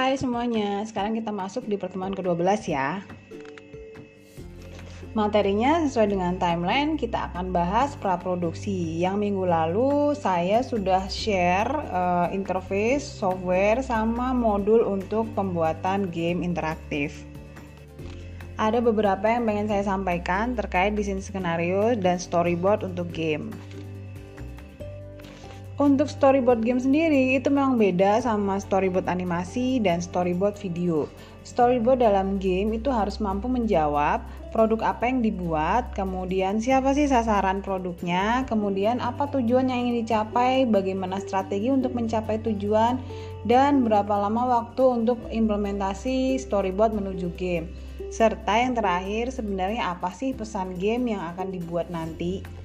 Hai semuanya, sekarang kita masuk di pertemuan ke-12 ya. Materinya sesuai dengan timeline, kita akan bahas praproduksi. Yang minggu lalu saya sudah share uh, interface, software, sama modul untuk pembuatan game interaktif. Ada beberapa yang pengen saya sampaikan terkait desain skenario dan storyboard untuk game. Untuk storyboard game sendiri itu memang beda sama storyboard animasi dan storyboard video. Storyboard dalam game itu harus mampu menjawab produk apa yang dibuat, kemudian siapa sih sasaran produknya, kemudian apa tujuan yang ingin dicapai, bagaimana strategi untuk mencapai tujuan, dan berapa lama waktu untuk implementasi storyboard menuju game. Serta yang terakhir sebenarnya apa sih pesan game yang akan dibuat nanti.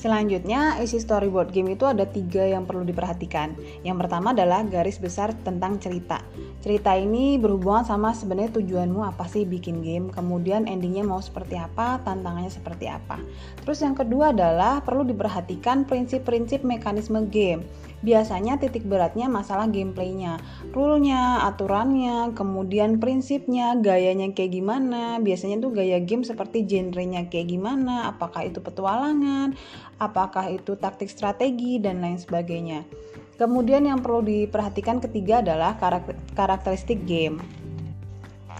Selanjutnya, isi storyboard game itu ada tiga yang perlu diperhatikan. Yang pertama adalah garis besar tentang cerita. Cerita ini berhubungan sama sebenarnya tujuanmu apa sih bikin game, kemudian endingnya mau seperti apa, tantangannya seperti apa. Terus yang kedua adalah perlu diperhatikan prinsip-prinsip mekanisme game. Biasanya titik beratnya masalah gameplaynya, rule-nya, aturannya, kemudian prinsipnya, gayanya kayak gimana. Biasanya tuh gaya game seperti genrenya kayak gimana, apakah itu petualangan, apakah itu taktik strategi dan lain sebagainya. Kemudian yang perlu diperhatikan ketiga adalah karakteristik game.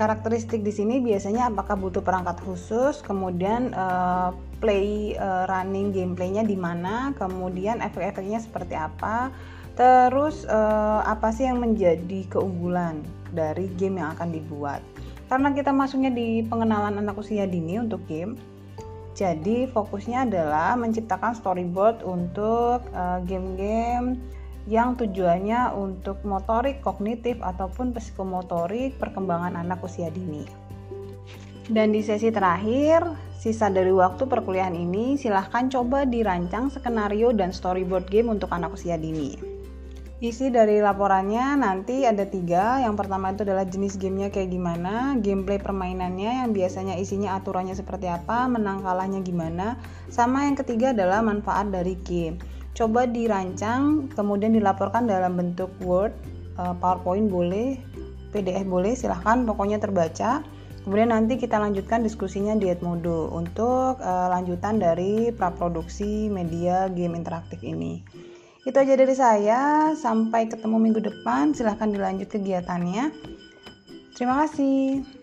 Karakteristik di sini biasanya apakah butuh perangkat khusus, kemudian uh, play uh, running gameplaynya di mana, kemudian efek-efeknya seperti apa, terus uh, apa sih yang menjadi keunggulan dari game yang akan dibuat. Karena kita masuknya di pengenalan anak usia dini untuk game, jadi fokusnya adalah menciptakan storyboard untuk game-game uh, yang tujuannya untuk motorik, kognitif ataupun psikomotorik perkembangan anak usia dini. Dan di sesi terakhir, sisa dari waktu perkuliahan ini, silahkan coba dirancang skenario dan storyboard game untuk anak usia dini. Isi dari laporannya nanti ada tiga. Yang pertama itu adalah jenis gamenya kayak gimana, gameplay permainannya yang biasanya isinya aturannya seperti apa, menang kalahnya gimana, sama yang ketiga adalah manfaat dari game. Coba dirancang, kemudian dilaporkan dalam bentuk Word, eh, PowerPoint boleh, PDF boleh, silahkan pokoknya terbaca. Kemudian nanti kita lanjutkan diskusinya di Edmodo untuk uh, lanjutan dari praproduksi media game interaktif ini. Itu aja dari saya. Sampai ketemu minggu depan. Silahkan dilanjut kegiatannya. Terima kasih.